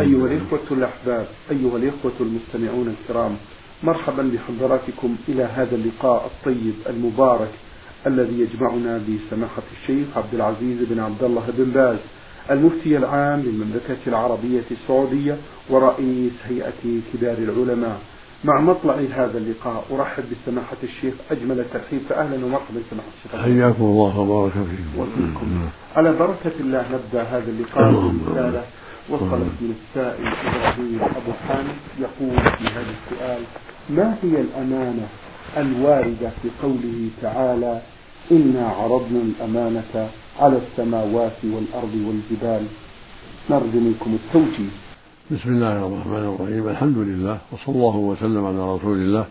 أيها الإخوة الأحباب أيها الإخوة المستمعون الكرام مرحبا بحضراتكم إلى هذا اللقاء الطيب المبارك الذي يجمعنا بسماحة الشيخ عبد العزيز بن عبد الله بن باز المفتي العام للمملكة العربية السعودية ورئيس هيئة كبار العلماء. مع مطلع هذا اللقاء أرحب بسماحة الشيخ أجمل الترحيب فأهلا ومرحبا سماحة الشيخ. حياكم الله وبارك فيكم. وفيكم على بركة الله نبدأ هذا اللقاء برسالة وصلت من السائل إبراهيم أبو حامد يقول في هذا السؤال ما هي الأمانة الواردة في قوله تعالى إنا عرضنا الأمانة على السماوات والأرض والجبال نرجو منكم التوجيه. بسم الله الرحمن الرحيم الحمد لله وصلى الله وسلم على رسول الله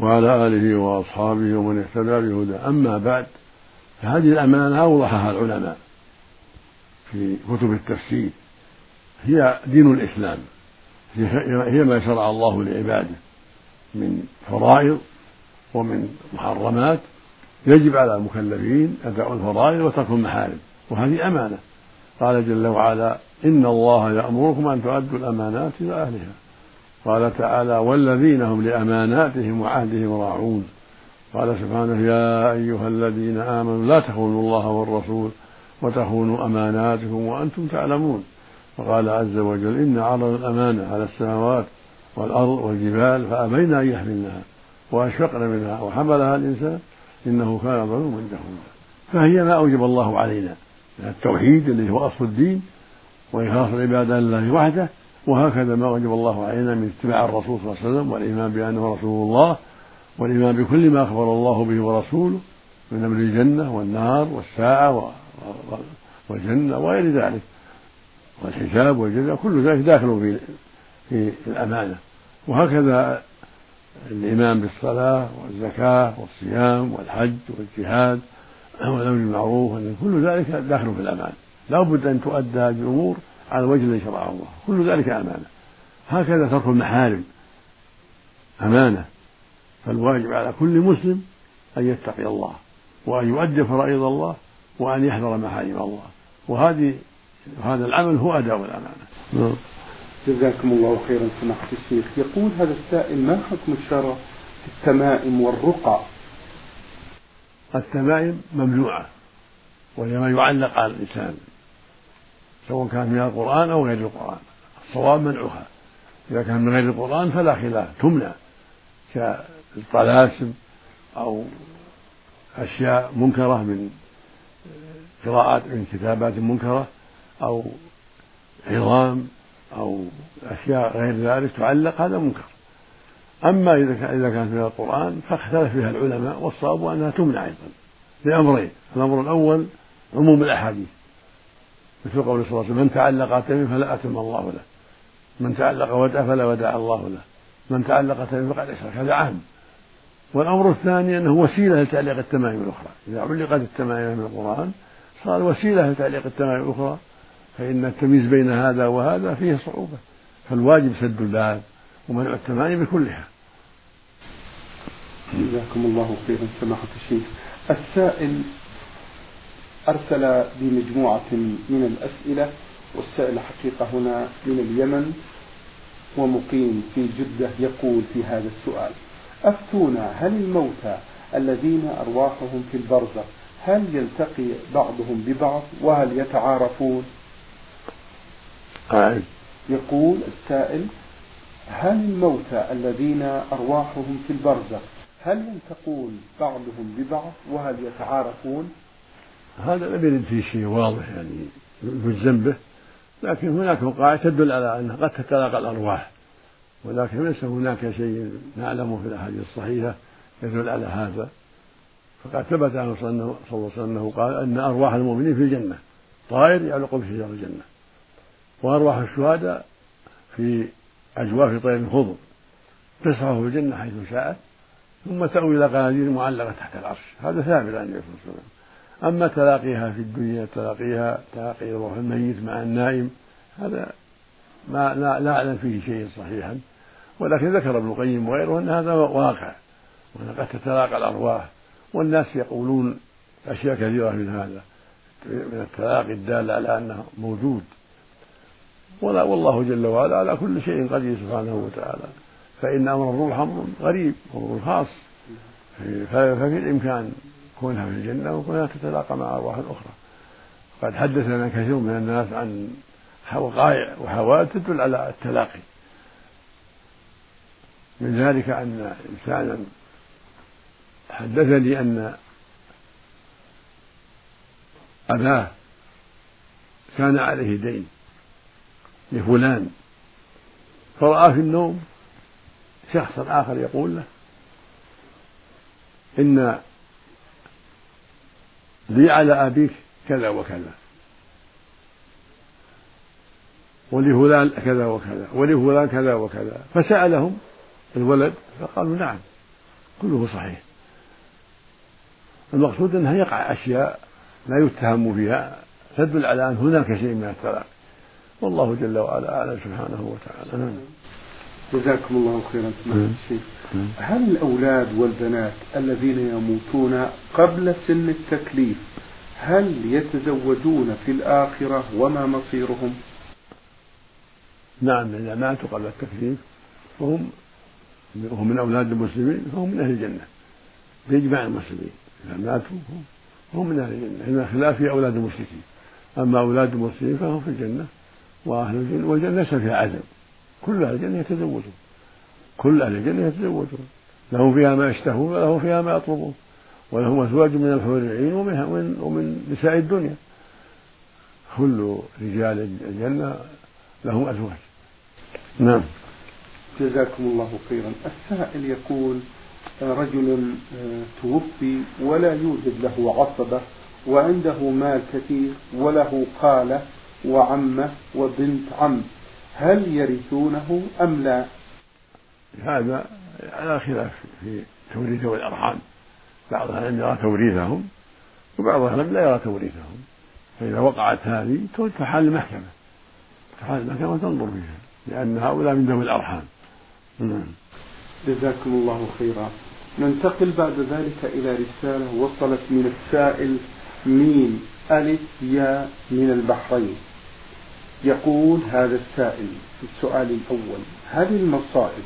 وعلى آله وأصحابه ومن اهتدى بهدى أما بعد فهذه الأمانة أوضحها العلماء في كتب التفسير. هي دين الإسلام. هي ما شرع الله لعباده من فرائض ومن محرمات يجب على المكلفين أداء الفرائض وترك المحارم وهذه أمانة. قال جل وعلا إن الله يأمركم أن تؤدوا الأمانات إلى أهلها. قال تعالى والذين هم لأماناتهم وعهدهم راعون. قال سبحانه يا أيها الذين آمنوا لا تخونوا الله والرسول وتخونوا أماناتكم وأنتم تعلمون. وقال عز وجل إن عرض الأمانة على السماوات والأرض والجبال فأبين أن يحملنها وأشفقن منها وحملها الإنسان إنه كان ظلوما جهولا. فهي ما أوجب الله علينا من التوحيد الذي هو أصل الدين وإخلاص العبادة لله وحده وهكذا ما أوجب الله علينا من اتباع الرسول صلى الله عليه وسلم والإيمان بأنه رسول الله والإيمان بكل ما أخبر الله به ورسوله من أمر الجنة والنار والساعة والجنة وغير ذلك. والحساب والجزاء كل ذلك داخل في في الأمانة. وهكذا الإيمان بالصلاة والزكاة والصيام والحج والجهاد والأمر بالمعروف كل ذلك داخل في الأمانة. لا بد أن تؤدى هذه الأمور على الوجه الذي شرعه الله. كل ذلك أمانة. هكذا ترك المحارم. أمانة. فالواجب على كل مسلم أن يتقي الله وأن يؤدي فرائض الله وأن يحذر محارم الله. وهذه هذا العمل هو أداء الأمانة. نعم. جزاكم الله خيرا سماحة الشيخ. يقول هذا السائل ما حكم الشرع في التمائم والرقى؟ التمائم ممنوعة وهي ما يعلق على الإنسان سواء كان من القرآن أو غير القرآن الصواب منعها. إذا كان من غير القرآن فلا خلاف تمنع كالطلاسم أو أشياء منكرة من قراءات من كتابات منكرة. أو عظام أو أشياء غير ذلك تعلق هذا منكر. أما إذا كانت من القرآن فاختلف فيها العلماء والصواب أنها تمنع أيضا لأمرين. الأمر الأول عموم الأحاديث. مثل قول صلى الله عليه وسلم من تعلق تميم فلا أتم الله له. من تعلق ودع فلا ودع الله له. من تعلق تميم فقد أشرك. هذا عام. والأمر الثاني أنه وسيلة لتعليق التمائم الأخرى. إذا علقت التمائم من القرآن صار وسيلة لتعليق التمائم الأخرى. فإن التمييز بين هذا وهذا فيه صعوبة. فالواجب سد الباب ومنع التمائم كلها جزاكم الله خيرا سماحة الشيخ. السائل أرسل بمجموعة من الأسئلة والسائل حقيقة هنا من اليمن ومقيم في جدة يقول في هذا السؤال أفتونا هل الموتى الذين أرواحهم في البرزخ هل يلتقي بعضهم ببعض؟ وهل يتعارفون؟ أعد يقول السائل هل الموتى الذين أرواحهم في البرزخ هل يلتقون بعضهم ببعض وهل يتعارفون؟ هذا لم يرد فيه شيء واضح يعني يجزم به لكن هناك وقائع تدل على أنها قد تتلاقى الأرواح ولكن ليس هناك شيء نعلمه في الأحاديث الصحيحة يدل على هذا. فقد ثبت عنه صلى الله عليه وسلم أنه قال أن أرواح المؤمنين في الجنة طائر يعلق بشجر الجنة. وأرواح الشهداء في أجواف طير الخضر. تسعى في الجنة حيث شاءت ثم تأوي إلى قناديل معلقة تحت العرش. هذا ثابت عن النبي صلى الله عليه وسلم. أما تلاقيها في الدنيا تلاقيها تلاقي روح الميت مع النائم هذا ما لا, لا أعلم فيه شيء صحيحا. ولكن ذكر ابن القيم وغيره أن هذا واقع وأن قد تتلاقى الأرواح والناس يقولون أشياء كثيرة من هذا من التلاقي الدالة على أنه موجود. ولا والله جل وعلا على كل شيء قدير سبحانه وتعالى. فإن أمر الروح أمر غريب أمر خاص. ففي الإمكان كونها في الجنة وكونها تتلاقى مع أرواح أخرى. قد حدثنا كثير من الناس عن وقائع وحوادث تدل على التلاقي. من ذلك أن إنسانا حدثني أن أباه كان عليه دين. لفلان. فرأى في النوم شخصا آخر يقول له إن لي على أبيك كذا وكذا. ولفلان كذا وكذا ولفلان كذا وكذا. فسألهم الولد فقالوا نعم كله صحيح. المقصود أنها يقع أشياء لا يتهم فيها تدل على أن هناك شيء من التلاقي والله جل وعلا أعلم سبحانه وتعالى. نعم. جزاكم الله خيرا سماحة الشيخ. هل الأولاد والبنات الذين يموتون قبل سن التكليف هل يتزوجون في الآخرة وما مصيرهم؟ نعم إذا ماتوا قبل التكليف فهم وهم من أولاد المسلمين فهم من أهل الجنة بإجماع المسلمين. إذا ماتوا فهم من أهل الجنة هنا خلاف في أولاد المشركين. أما أولاد المسلمين فهم في الجنة. وأهل الجنة والجنة ليس فيها عزم كل أهل الجنة يتزوجون. كل أهل الجنة يتزوجون. لهم فيها ما يشتهون ولهم فيها ما يطلبون. ولهم أزواج من الحور العين ومن, ومن نساء الدنيا. كل رجال الجنة لهم أزواج. نعم. جزاكم الله خيرا. السائل يقول رجل آه، توفي ولا يوجد له عصبة وعنده مال كثير وله خالة وعمة وبنت عم. هل يرثونه أم لا؟ هذا على خلاف في توريث الأرحام بعض العلم يرى توريثهم وبعض العلم لا يرى توريثهم. فإذا وقعت هذه تحال المحكمة. تحال المحكمة تنظر فيها لأن هؤلاء من ذوي الأرحام. نعم. جزاكم الله خيرا. ننتقل بعد ذلك إلى رسالة وصلت من السائل ميم ألف يا من البحرين. يقول هذا السائل في السؤال الأول هل المصائب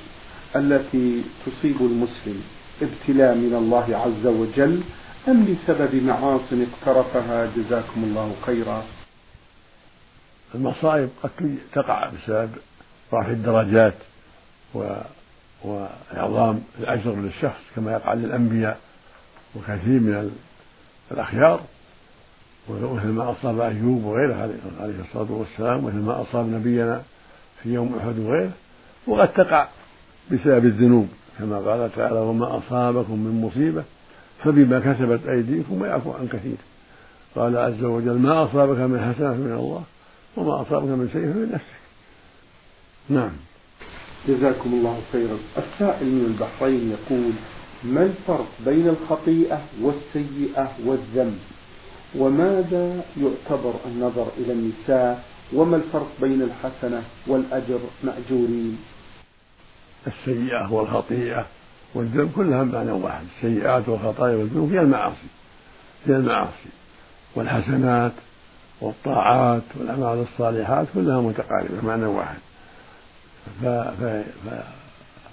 التي تصيب المسلم ابتلاء من الله عز وجل أم بسبب معاص اقترفها؟ جزاكم الله خيرا. المصائب قد تقع بسبب رفع الدرجات و وإعظام الأجر للشخص كما يقع للأنبياء وكثير من الأخيار. ومثل ما أصاب أيوب وغيره عليه الصلاة والسلام مثل ما أصاب نبينا في يوم أحد وغيره وقد تقع بسبب الذنوب كما قال تعالى وما أصابكم من مصيبة فبما كسبت أيديكم ويعفو عن كثير. قال عز وجل ما أصابك من حسنة من الله وما أصابك من شيء فمن نفسك. نعم. جزاكم الله خيرا. السائل من البحرين يقول ما الفرق بين الخطيئة والسيئة والذنب؟ وماذا يعتبر النظر إلى النساء؟ وما الفرق بين الحسنة والأجر؟ مأجورين. السيئة والخطيئة والذنب كلها معنى واحد. السيئات والخطايا والذنوب هي المعاصي هي المعاصي. والحسنات والطاعات والأعمال الصالحات كلها متقاربة معنى واحد. ف... ف... ف...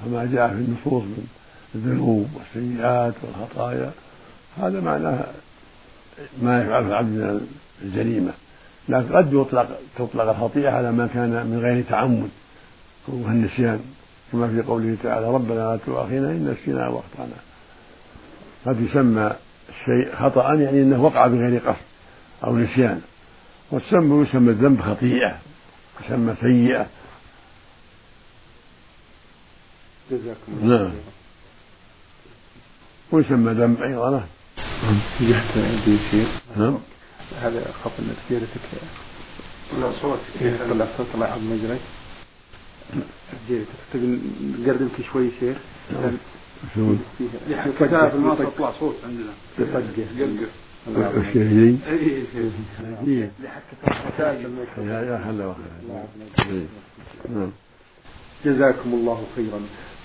فما جاء في النصوص من الذنوب والسيئات والخطايا هذا معناه ما يفعله العبد من الجريمة. لكن قد يطلق تطلق الخطيئة على ما كان من غير تعمد. وهو النسيان. كما في قوله تعالى ربنا لا تؤاخذنا إن نسينا وأخطأنا قد يسمى الشيء خطأ يعني أنه وقع بغير قصد أو نسيان. والسم يسمى الذنب خطيئة يسمى سيئة. جزاكم الله نعم. ويسمى ذنب أيضا. نجحت نعم هذا ان سيارتك طلع صوت طلع صوت طلع عظم مجري سيارتك تبي شوي شيخ شلون؟ كتاب الماء تطلع صوت عندنا يطقه الشهيدين يا هلا نعم. جزاكم الله خيرا.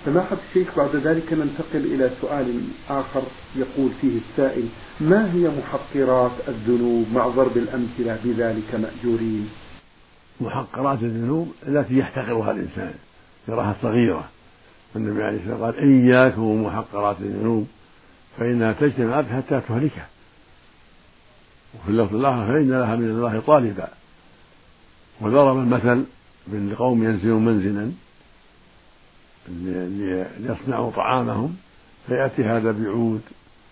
سماحة الشيخ بعد ذلك ننتقل إلى سؤال آخر يقول فيه السائل ما هي محقرات الذنوب مع ضرب الأمثلة بذلك مأجورين؟ محقرات الذنوب التي يحتقرها الإنسان يراها صغيرة. النبي عليه الصلاة والسلام قال إياكم ومحقرات الذنوب فإنها تجتمع حتى تهلكه وفي اللفظ الآخر فإن لها من الله طالبا. وضرب المثل بين قوم ينزلون منزلا ليصنعوا طعامهم فيأتي هذا بعود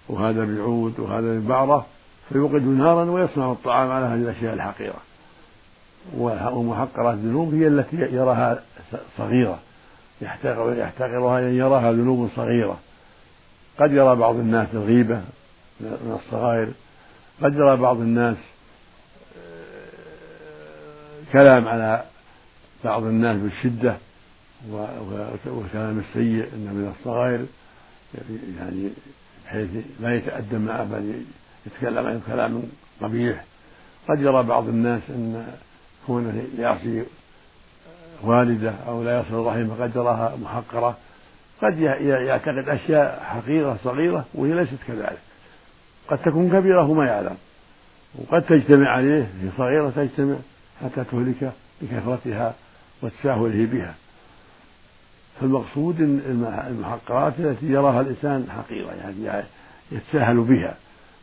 وهذا بعود وهذا ببعرة فيوقد نارا ويصنع الطعام على هذه الأشياء الحقيرة. ومحقرات الذنوب هي التي يراها صغيرة يحتقرها يعني يراها ذنوب صغيرة. قد يرى بعض الناس الغيبة من الصغائر. قد يرى بعض الناس آه، كلام على بعض الناس بالشدة. والكلام السيء إنه من الصغائر يعني حيث لا يتأدب معه بل يتكلم عن كلام قبيح. قد يرى بعض الناس أن كونه يعصي والده أو لا يصل رحمه قد يراها محقرة. قد يعتقد أشياء حقيرة صغيرة وهي ليست كذلك. قد تكون كبيرة وما يعلم. وقد تجتمع عليه هي صغيرة تجتمع حتى تهلكه بكثرتها وتساهله بها. فالمقصود المحقرات التي يراها الإنسان حقيرة يعني يتساهل بها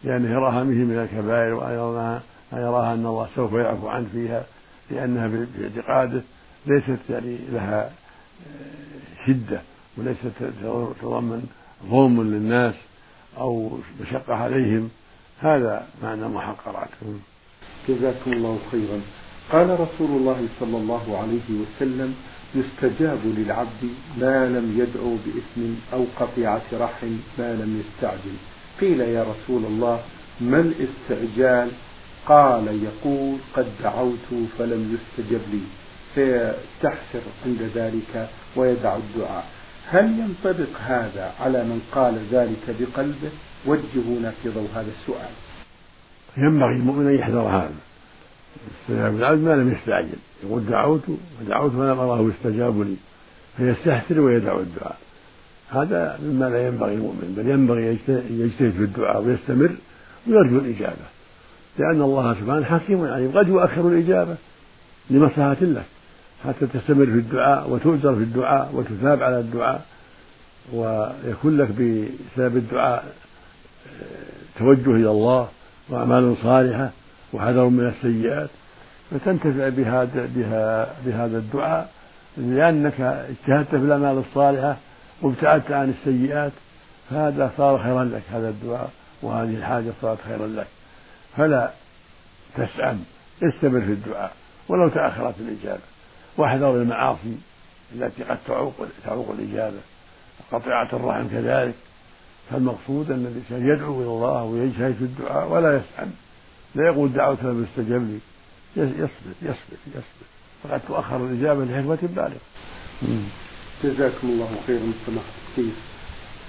لأنه يراها مثل من الكبائر ويراها أن الله سوف يعفو عنه فيها لأنها باعتقاده ليست يعني لها شدة وليست تتضمن ظلم للناس أو مشقة عليهم. هذا معنى محقرات جزاكم الله خيرا. قال رسول الله صلى الله عليه وسلم يستجاب للعبد ما لم يدعو بإثم أو قطيعة رحم ما لم يستعجل. قيل يا رسول الله ما الاستعجال؟ قال يقول قد دعوت فلم يستجب لي. فيستحسر عند ذلك ويدع الدعاء. هل ينطبق هذا على من قال ذلك بقلبه؟ وجهونا في ضوء هذا السؤال. ينبغي المؤمن أن يحذر هذا. استجاب العبد ما لم يستعجل. يقول دعوت ودعوت فلم أراه يستجاب لي. فيستحسر ويدع الدعاء. هذا مما لا ينبغي المؤمن بل ينبغي يجتهد في الدعاء ويستمر ويرجو الإجابة. لأن الله سبحانه حكيم عليم. قد يؤخر الإجابة لمصلحة لك حتى تستمر في الدعاء وتؤجر في الدعاء وتثاب على الدعاء ويكون لك بسبب الدعاء آه، توجه إلى الله وأعمال صالحة. وحذر من السيئات فتنتفع بهذا بها بهذا الدعاء لأنك اجتهدت في الأعمال الصالحة وابتعدت عن السيئات فهذا صار خيرا لك هذا الدعاء وهذه الحاجة صارت خيرا لك. فلا تسأم استمر في الدعاء ولو تأخرت الإجابة. واحذر المعاصي التي قد تعوق تعوق الإجابة. قطيعة الرحم كذلك. فالمقصود أن الإنسان يدعو إلى الله ويجتهد في الدعاء ولا يسأم. لا يقول دعوت لم يستجب لي. يصبر يصبر يصبر. فقد تؤخر الإجابة لحكمة بالغة جزاكم الله خيرا سماحة الشيخ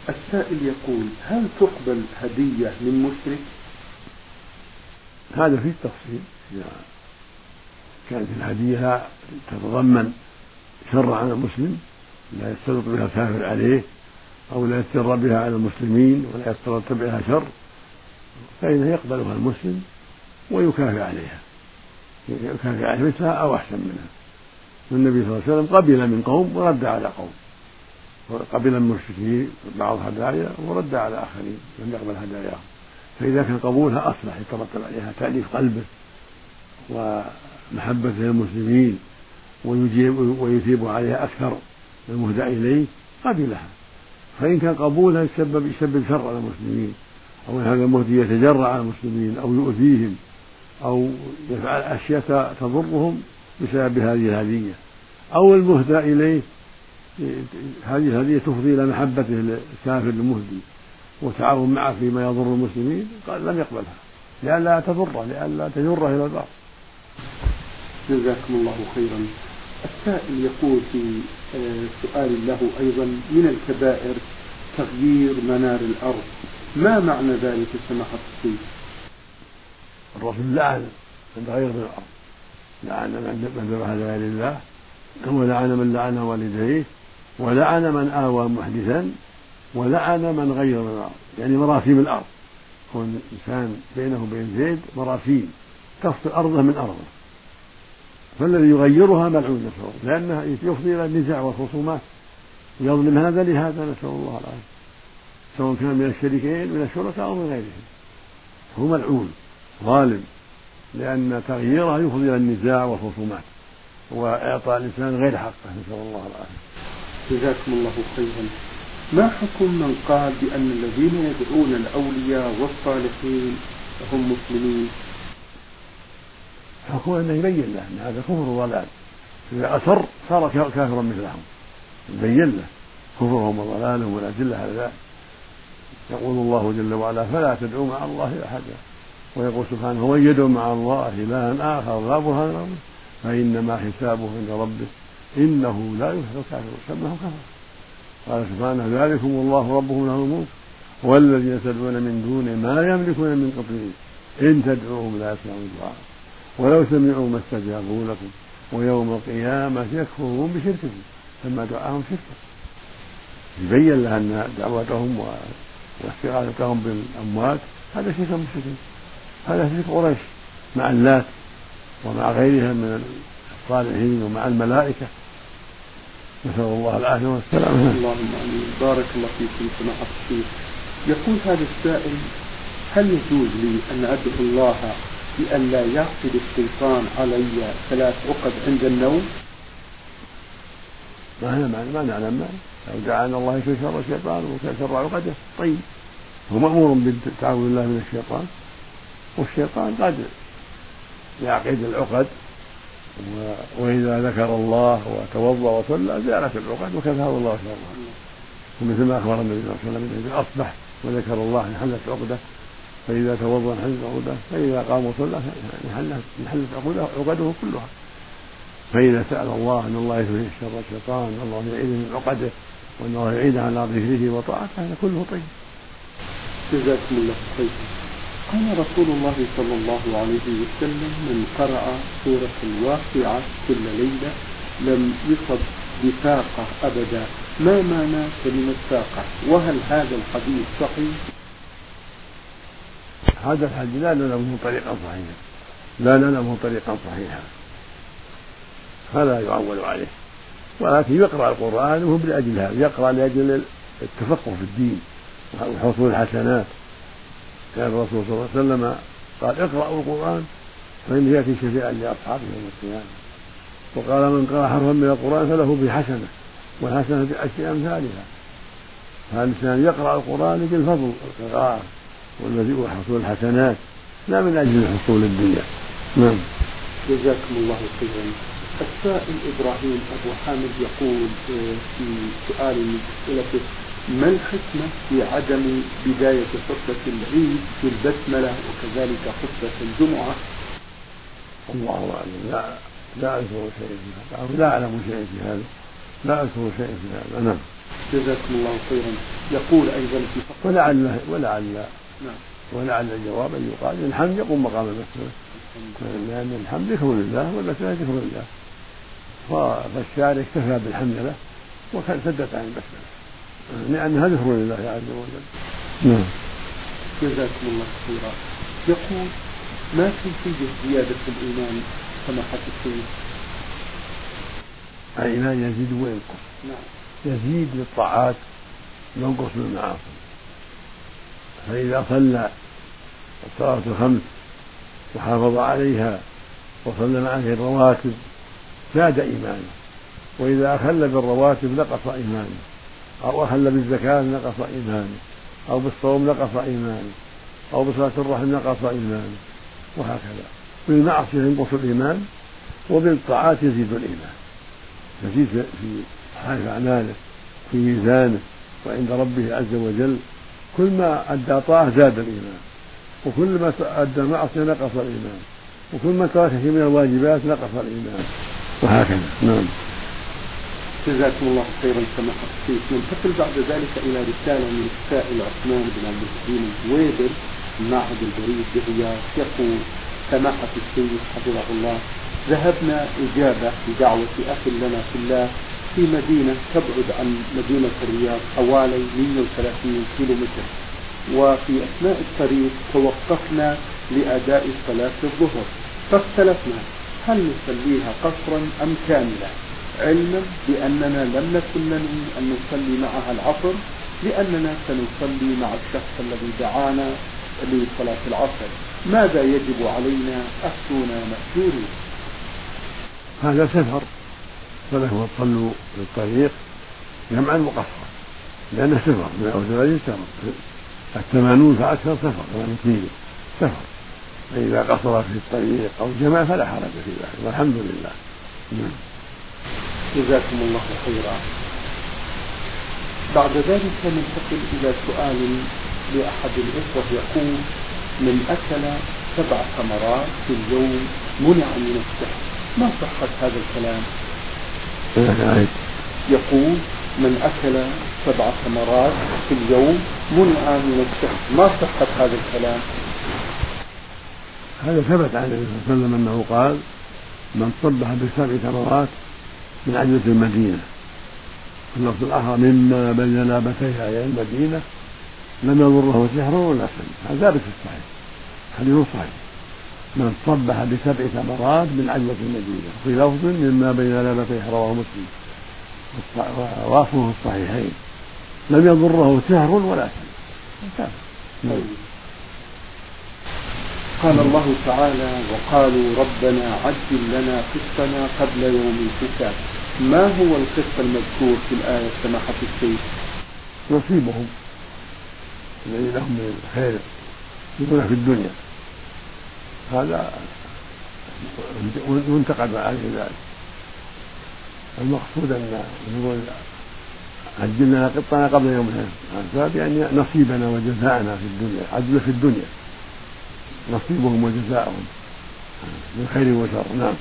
السائل يقول هل تقبل هدية من مشرك؟ هذا فيه تفصيل. إذا كانت الهدية تتضمن شر على المسلم لا يستلط بها الكافر عليه أو لا يستر بها على المسلمين ولا يستلط بها شر فإنه يقبلها المسلم. ويكافئ عليها. يكافئ عليها مثلها أو أحسن منها. والنبي صلى الله عليه وسلم قبل من قوم ورد على قوم. قبل المشركين بعض هدايا ورد على آخرين لم يقبل هداياهم. فإذا كان قبولها أصلح يترتب عليها تأليف قلبه ومحبة للمسلمين ويجيب ويثيب عليها أكثر المهدى إليه قبلها. فإن كان قبولها يسبب يسبب شر على المسلمين أو هذا المهدي يتجرع على المسلمين أو يؤذيهم. أو يفعل أشياء تضرهم بسبب هذه الهدية. أو المهدى إليه هذه الهدية تفضي إلى محبته للكافر المهدي والتعاون معه فيما يضر المسلمين قال لم يقبلها لئلا تضره لئلا تجره إلى الباطل. جزاكم الله خيرا. السائل يقول في آه، سؤال له أيضا من الكبائر تغيير منار الأرض؟ ما معنى ذلك؟ سماحة الشيخ؟ الرسول لعن من تغير من الأرض. لعن من ذبح لغير الله ولعن من لعن والديه. ولعن من آوى محدثا. ولعن من غير من الأرض. يعني مراسيم الأرض. كون الإنسان بينه وبين زيد مراسيم تفصل أرضه من أرضه. فالذي يغيرها ملعون نسأل الله. لأنها يفضي إلى النزاع والخصومات يظلم هذا لهذا نسأل الله العافية. سواء كان من الشريكين من الشركاء أو من غيرهم. هو ملعون. ظالم لأن تغييرها يفضي إلى النزاع والخصومات وإعطاء الإنسان غير حقه نسأل الله العافية. جزاكم الله خيرا. ما حكم من قال بأن الذين يدعون الأولياء والصالحين هم مسلمين؟ حكم أنه يبين له أن هذا كفر وضلال. إذا أسر صار كافرا مثلهم. يبين له كفرهم وضلالهم والأدلة على ذلك. يقول الله جل وعلا فلا تدعوا مع الله أحدا. ويقول سبحانه ومن يدعو مع الله إلها آخر لا برهان له فإنما حسابه عند ربه إنه لا يفلح الكافرون. سماه كفر. قال سبحانه ذلكم الله ربكم له الملك. والذين تدعون من دونه ما يملكون من قطمير إن تدعوهم لا يسمعوا الدعاء ولو سمعوا ما استجابوا لكم. ويوم القيامة يكفرون بشرككم سمى دعاهم شركا يبين له أن دعوتهم واستغاثتهم بالأموات. هذا شرك المشركين هذا شرك قريش مع اللات ومع غيرها من الصالحين ومع الملائكة. نسأل الله العافية والسلامة اللهم آمين. بارك الله فيكم سماحة الشيخ. يقول هذا السائل هل يجوز لي أن أدعو الله بأن لا يعقد الشيطان علي ثلاث عقد عند النوم؟ ما هنا ما نعلم لو دعانا الله يكفي شر الشيطان وكان شر عقده. طيب هو مأمور بالتعوذ بالله من الشيطان. والشيطان قد يعقد العقد وإذا ذكر الله وتوضأ وصلى زالت العقد وكفاه الله شرها ومثل ما أخبر النبي صلى الله عليه وسلم إذا أصبح وذكر الله انحلت عقده فإذا توضأ انحلت عقده فإذا قام وصلى انحلت عقده كلها فإذا سأل الله أن الله يكفيه شر الشيطان وأن الله يعيده من عقده وأن الله يعيده على ذكره وطاعته هذا كله طيب. جزاكم الله خيرا. قال رسول الله صلى الله عليه وسلم من قرأ سورة الواقعة كل ليلة لم يصب بفاقة أبدا. ما معنى كلمة فاقة؟ وهل هذا الحديث صحيح؟ هذا الحديث لا نعلمه طريقا صحيحا لا نعلمه طريقا صحيحا فلا يعول عليه. ولكن يقرأ القرآن وهو لأجل هذا. يقرأ لأجل التفقه في الدين وحصول الحسنات. كان الرسول صلى الله عليه وسلم قال اقرأوا القرآن فإنه يأتي شفيعا لأصحابه يوم القيامة. وقال من قرأ حرفا من القرآن فله بحسنة والحسنة بعشر أمثالها. فالإنسان يقرأ القرآن لأجل فضل القراءة والذي هو حصول الحسنات؟ لا من أجل حصول الدنيا. نعم. جزاكم الله خيرا. السائل إبراهيم أبو حامد يقول آه، في سؤال من أسئلته ما الحكمة في عدم بداية خطبة العيد بالبسملة وكذلك خطبة الجمعة؟ الله أعلم. لا لا أذكر شيء في هذا لا أعلم شيء في هذا. لا أذكر شيء في هذا. نعم. جزاكم الله خيرا. يقول أيضا في ولعل ولعل نعم. ولعل الجواب أن يقال الحمد يقوم مقام البسملة. لأن الحمد ذكر لله والبسملة ذكر لله. فالشارع اكتفى بالحمد له وكان سدت عن البسملة. لأنها ذكر لله عز وجل. نعم. جزاكم الله خيرا. يقول ما كيفية زيادة الإيمان سماحة الشيخ؟ الإيمان يزيد وينقص. نعم. يزيد بالطاعات ينقص بالمعاصي فإذا صلى الصلاة الخمس وحافظ عليها وصلى معه الرواتب زاد إيمانه. وإذا أخل بالرواتب نقص إيمانه. أو أخل بالزكاة نقص إيمانه أو بالصوم نقص إيمانه أو بصلاة الرحم نقص إيمانه وهكذا. بالمعصية ينقص الإيمان وبالطاعات يزيد الإيمان. يزيد في صحائف أعماله في ميزانه وعند ربه عز وجل. كل ما أدى طاعة زاد الإيمان وكل ما أدى معصية نقص الإيمان وكل ما ترك شيء من الواجبات نقص الإيمان وهكذا. نعم. جزاكم الله خيرا سماحة الشيخ ننتقل بعد ذلك إلى رسالة من السائل عثمان بن عبد الدين الزويبر معهد البريد بالرياض يقول سماحة الشيخ حفظه الله ذهبنا إجابة لدعوة أخ لنا في الله في مدينة تبعد عن مدينة الرياض حوالي 130 كيلو متر وفي أثناء الطريق توقفنا لأداء صلاة الظهر فاختلفنا هل نصليها قصرا أم كاملة علما بأننا لم نكن ننوي أن نصلي معها العصر لأننا سنصلي مع الشخص الذي دعانا لصلاة العصر. ماذا يجب علينا أفتونا مأجورين هذا سفر فلكم تصلوا في الطريق جمعا مقصرا لأنه سفر من أوزان سفر الثمانون فأكثر سفر ثمانين كيلو سفر. فإذا قصر في الطريق أو جمع فلا حرج في ذلك والحمد لله. نعم. جزاكم الله خيرا بعد ذلك ننتقل إلى سؤال لأحد الإخوة يقول من أكل سبع ثمرات في اليوم منع من السحر ما صحة هذا الكلام؟ يقول من أكل سبع ثمرات في اليوم منع من السحر ما صحة هذا الكلام؟ هذا ثبت عن النبي صلى الله عليه وسلم أنه قال من صبح بسبع ثمرات من عجلة المدينة. اللفظ الآخر مما بين لابتيها أي المدينة لم يضره سحر ولا سم هذا ثابت في الصحيح. حديث صحيح من صبح بسبع ثمرات من عجلة المدينة. في لفظ مما بين لابتيه رواه مسلم. واصله الصحيحين لم يضره سحر ولا سم طيب. قال الله تعالى وقالوا ربنا عجل لنا قسطنا قبل يوم الحساب. ما هو القسط المذكور في الآية سماحة الشيخ؟ نصيبهم. الذي لهم من الخير يكون في الدنيا. هذا ينتقد عليه ذلك. المقصود أن نقول عجلنا قطنا قبل يوم الحساب. يعني نصيبنا وجزاءنا في الدنيا عجل في الدنيا. نصيبهم وجزاؤهم. من خير وشر. نعم.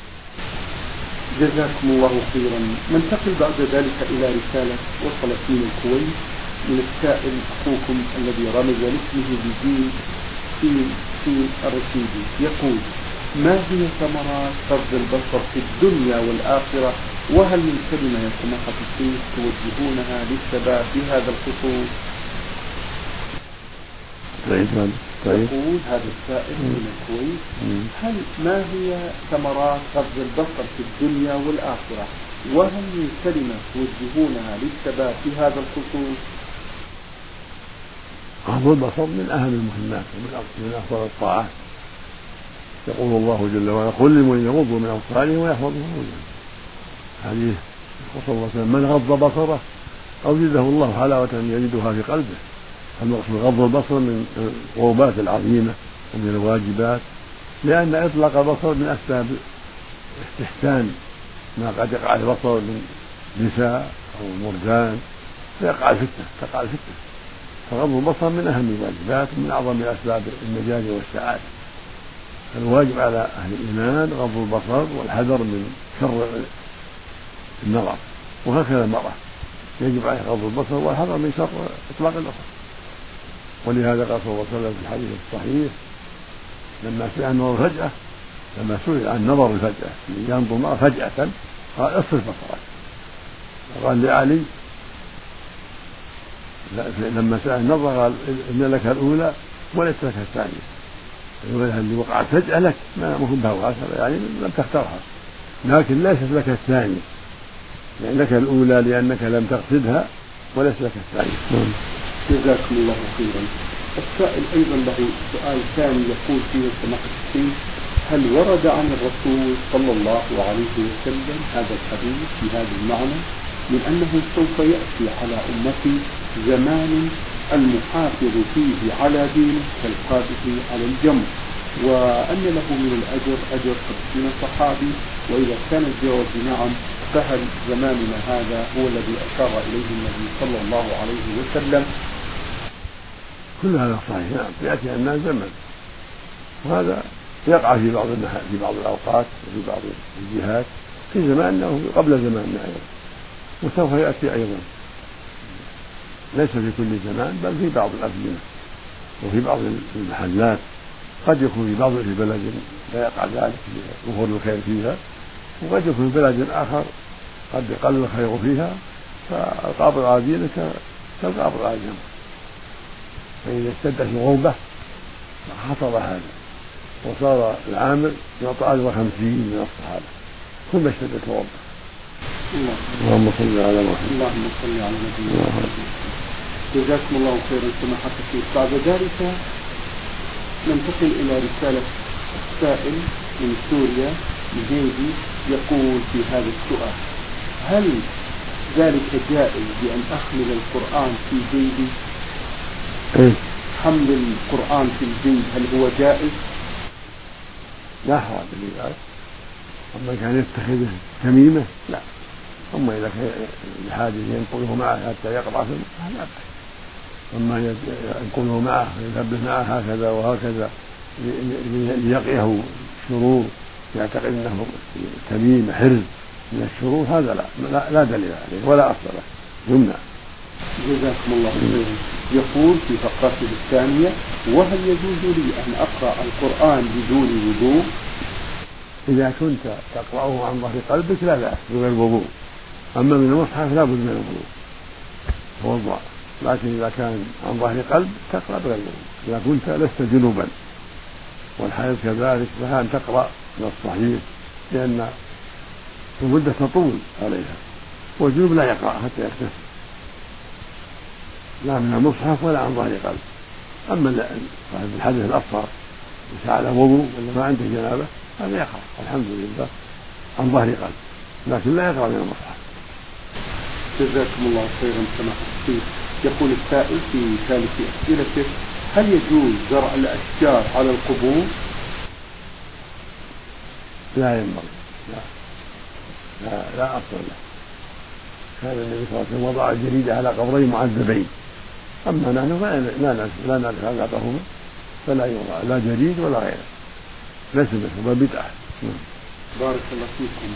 جزاكم الله خيرا. ننتقل بعد ذلك إلى رسالة وصلت من الكويت من السائل أخوكم الذي رمز لاسمه بجيم في في الرشيدي يقول ما هي ثمرات فرض البصر في الدنيا والآخرة؟ وهل من كلمة يا سماحة الشيخ توجهونها للشباب بهذا الخصوص؟ طيب طيب. يقول هذا السائل من الكويت هل ما هي ثمرات غض البصر في الدنيا والآخرة؟ وهل من كلمة توجهونها للشباب في هذا الخصوص؟ غض البصر من أهم المهمات ومن أفضل الطاعات. يقول الله جل وعلا قل لمن يغضوا من أبصارهم ويحفظوا فروجهم حديث صلى الله عليه وسلم من غض بصره أوجده الله حلاوة يجدها في قلبه. المقصود غض البصر من القربات العظيمة ومن الواجبات لأن إطلاق البصر من أسباب استحسان ما قد يقع البصر من نساء أو مرجان فيقع الفتنة تقع الفتنة. فغض البصر من أهم الواجبات ومن أعظم أسباب النجاة والسعادة. الواجب على أهل الإيمان غض البصر والحذر من شر النظر وهكذا المرأة. يجب عليها غض البصر والحذر من شر إطلاق البصر. ولهذا قال صلى الله عليه وسلم في الحديث الصحيح لما سئل النظر فجأة لما سئل عن نظر الفجأة ينظر فجأة قال اصرف بصرك. قال لعلي لما سأل النظر قال إن لك الأولى وليس لك الثانية. الأولى اللي وقعت فجأة لك ما مهم بها يعني لم تختارها. لكن ليست لك الثانية. يعني لك الأولى لأنك لم تقصدها وليس لك الثانية. نعم. جزاكم الله خيرا. السائل أيضا له سؤال ثاني يقول فيه الشيخ هل ورد عن الرسول صلى الله عليه وسلم هذا الحديث بهذا المعنى؟ من أنه سوف يأتي على أمتي زمان المحافظ فيه على دينه كالقابض على الجمر وأن له من الأجر أجر خمسين صحابي وإذا كان الجواب بنعم فهل زماننا هذا هو الذي أشار إليه النبي صلى الله عليه وسلم؟ كل هذا صحيح. نعم يأتي الناس زمن وهذا يقع في بعض في بعض الأوقات وفي بعض الجهات في زماننا قبل زماننا أيضا. وسوف يأتي أيضا. ليس في كل زمان بل في بعض الأزمنة وفي بعض المحلات. قد يكون في بعض في بلد لا يقع ذلك ظهور الخير فيها. وقد يكون في بلد آخر قد يقل الخير فيها فالقابض على دينك كالقابض على الجمر فإذا اشتدت الغربة حصل هذا وصار العامل يعطى أجر خمسين من الصحابة كل مشهد يتوضأ اللهم صل على محمد. اللهم صل على نبينا محمد. جزاكم الله خيرا سماحة الشيخ بعد ذلك. ننتقل إلى رسالة سائل من سوريا جيدي يقول في هذا السؤال هل ذلك جائز بأن أحمل القرآن في جيبي؟ إيه؟ حمل القرآن في الجيب هل هو جائز؟ لا حرج في ذلك أما كان يتخذه تميمة لا. أما إذا كان لحاجة ينقله معه حتى يقرأ في المصحف لا. بأس أما ينقله معه ويثبت معه هكذا وهكذا ليقيه شرور يعتقد أنه تميم حرز من الشرور هذا لا لا, لا دليل عليه ولا أصل له. يمنع. جزاكم الله خيرا. يقول في فقرته الثانية وهل يجوز لي أن أقرأ القرآن بدون وضوء؟ إذا كنت تقرأه عن ظهر قلبك لا بأس بغير وضوء. أما من المصحف لا بد من الوضوء. توضأ. لكن إذا كان عن ظهر قلب تقرأ بغير وضوء. إذا كنت لست جنوبا. والحيض كذلك فها أن تقرأ من الصحيح لأن المدة تطول عليها. والجنوب لا يقرأ حتى يغتسل لا من المصحف ولا عن ظهر قلب. أما صاحب الحدث الأصغر على وضوء ولا ما عنده جنابة هذا يقرأ الحمد لله عن ظهر قلب. لكن لا يقرأ من المصحف. جزاكم الله خيرا سماحة الشيخ يقول السائل في ثالث أسئلته هل يجوز زرع الأشجار على القبور؟ لا ينبغي. لا. لا, لا أصل له. كان النبي صلى الله عليه وسلم وضع الجريدة على قبرين معذبين. أما نحن لا نعرف لا نعرف علاقتهما فلا يوضع لا جريد ولا غيره. ليس بل بدعة. بارك الله فيكم.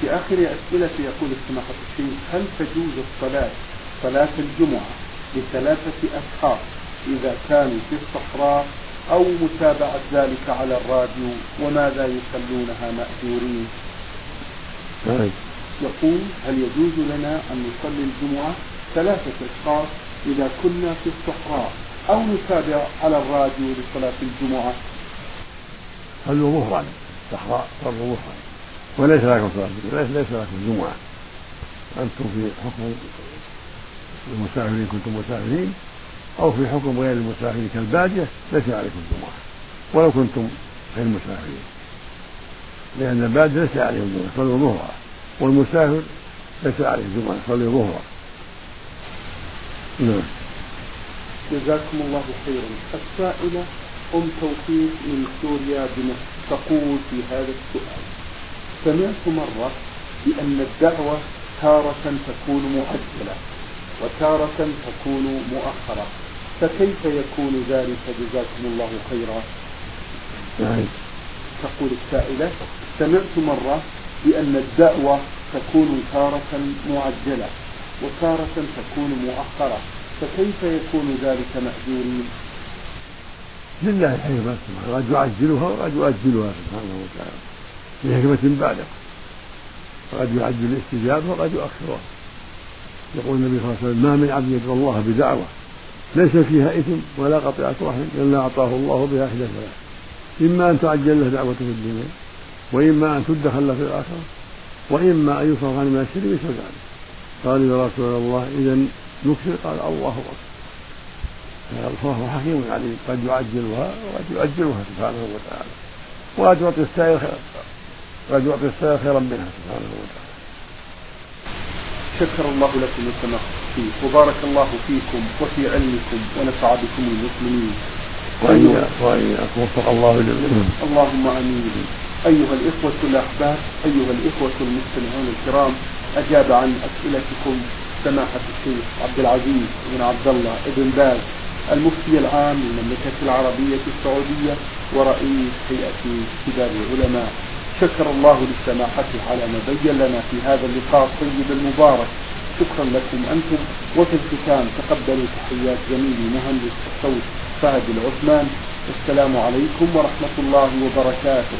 في آخر أسئلة يقول السماحة الشيخ هل تجوز الصلاة صلاة الجمعة لثلاثة أشخاص إذا كانوا في الصحراء أو متابعة ذلك على الراديو وماذا يصلونها مأجورين؟ نعم. يقول هل يجوز لنا أن نصلي الجمعة ثلاثة أشخاص إذا كنا في الصحراء أو نتابع على الراديو لصلاة الجمعة. صلوا ظهرا الصحراء صلوا ظهرا وليس لكم صلاة ليس, ليس لكم جمعة. أنتم في حكم المسافرين كنتم مسافرين أو في حكم غير المسافرين كالبادية ليس عليكم جمعة. ولو كنتم غير مسافرين. لأن البادية ليس عليهم جمعة صلوا ظهرا. والمسافر ليس عليه جمعة يصلي ظهرا. نعم. جزاكم الله خيرا. السائلة أم توفيق من سوريا تقول في هذا السؤال. سمعت مرة بأن الدعوة تارة تكون مؤجلة وتارة تكون مؤخرة. فكيف يكون ذلك؟ جزاكم الله خيرا. نعم. تقول السائلة سمعت مرة بأن الدعوة تكون تارة معجلة وتارة تكون مؤخرة فكيف يكون ذلك مأجورين؟ لله الحكمة قد يعجلها وقد يؤجلها سبحانه وتعالى لحكمة بالغة وقد يعجل الاستجابة وقد يؤخرها. يقول النبي صلى الله عليه وسلم ما من عبد يدعو الله بدعوة ليس فيها إثم ولا قطيعة رحم إلا أعطاه الله بها إحدى ثلاث. إما أن تعجل له دعوة في الدنيا وإما أن تدخل له في الآخرة وإما أن يصرف عن ما يشتري مثل ذلك قال يا رسول الله إذا نكثر. قال الله أكبر. فهو حكيم عليم قد يعجلها وقد يؤجلها سبحانه وتعالى. وقد يعطي السائل خيرا قد يعطي السائل خيرا منها سبحانه وتعالى. شكر الله لكم وسمح فيه. وبارك الله فيكم وفي علمكم ونفع بكم المسلمين. وإياكم. وفق الله جميعا. اللهم آمين. أيها الإخوة الأحباب أيها الإخوة المستمعون الكرام أجاب عن أسئلتكم سماحة الشيخ عبد العزيز بن عبد الله بن باز المفتي العام للمملكة العربية السعودية ورئيس هيئة كبار العلماء. شكر الله لسماحته على ما بين لنا في هذا اللقاء الطيب المبارك. شكرا لكم أنتم وفي الختام تقبلوا تحيات زميلي مهندس الصوت فهد العثمان. والسلام عليكم ورحمة الله وبركاته.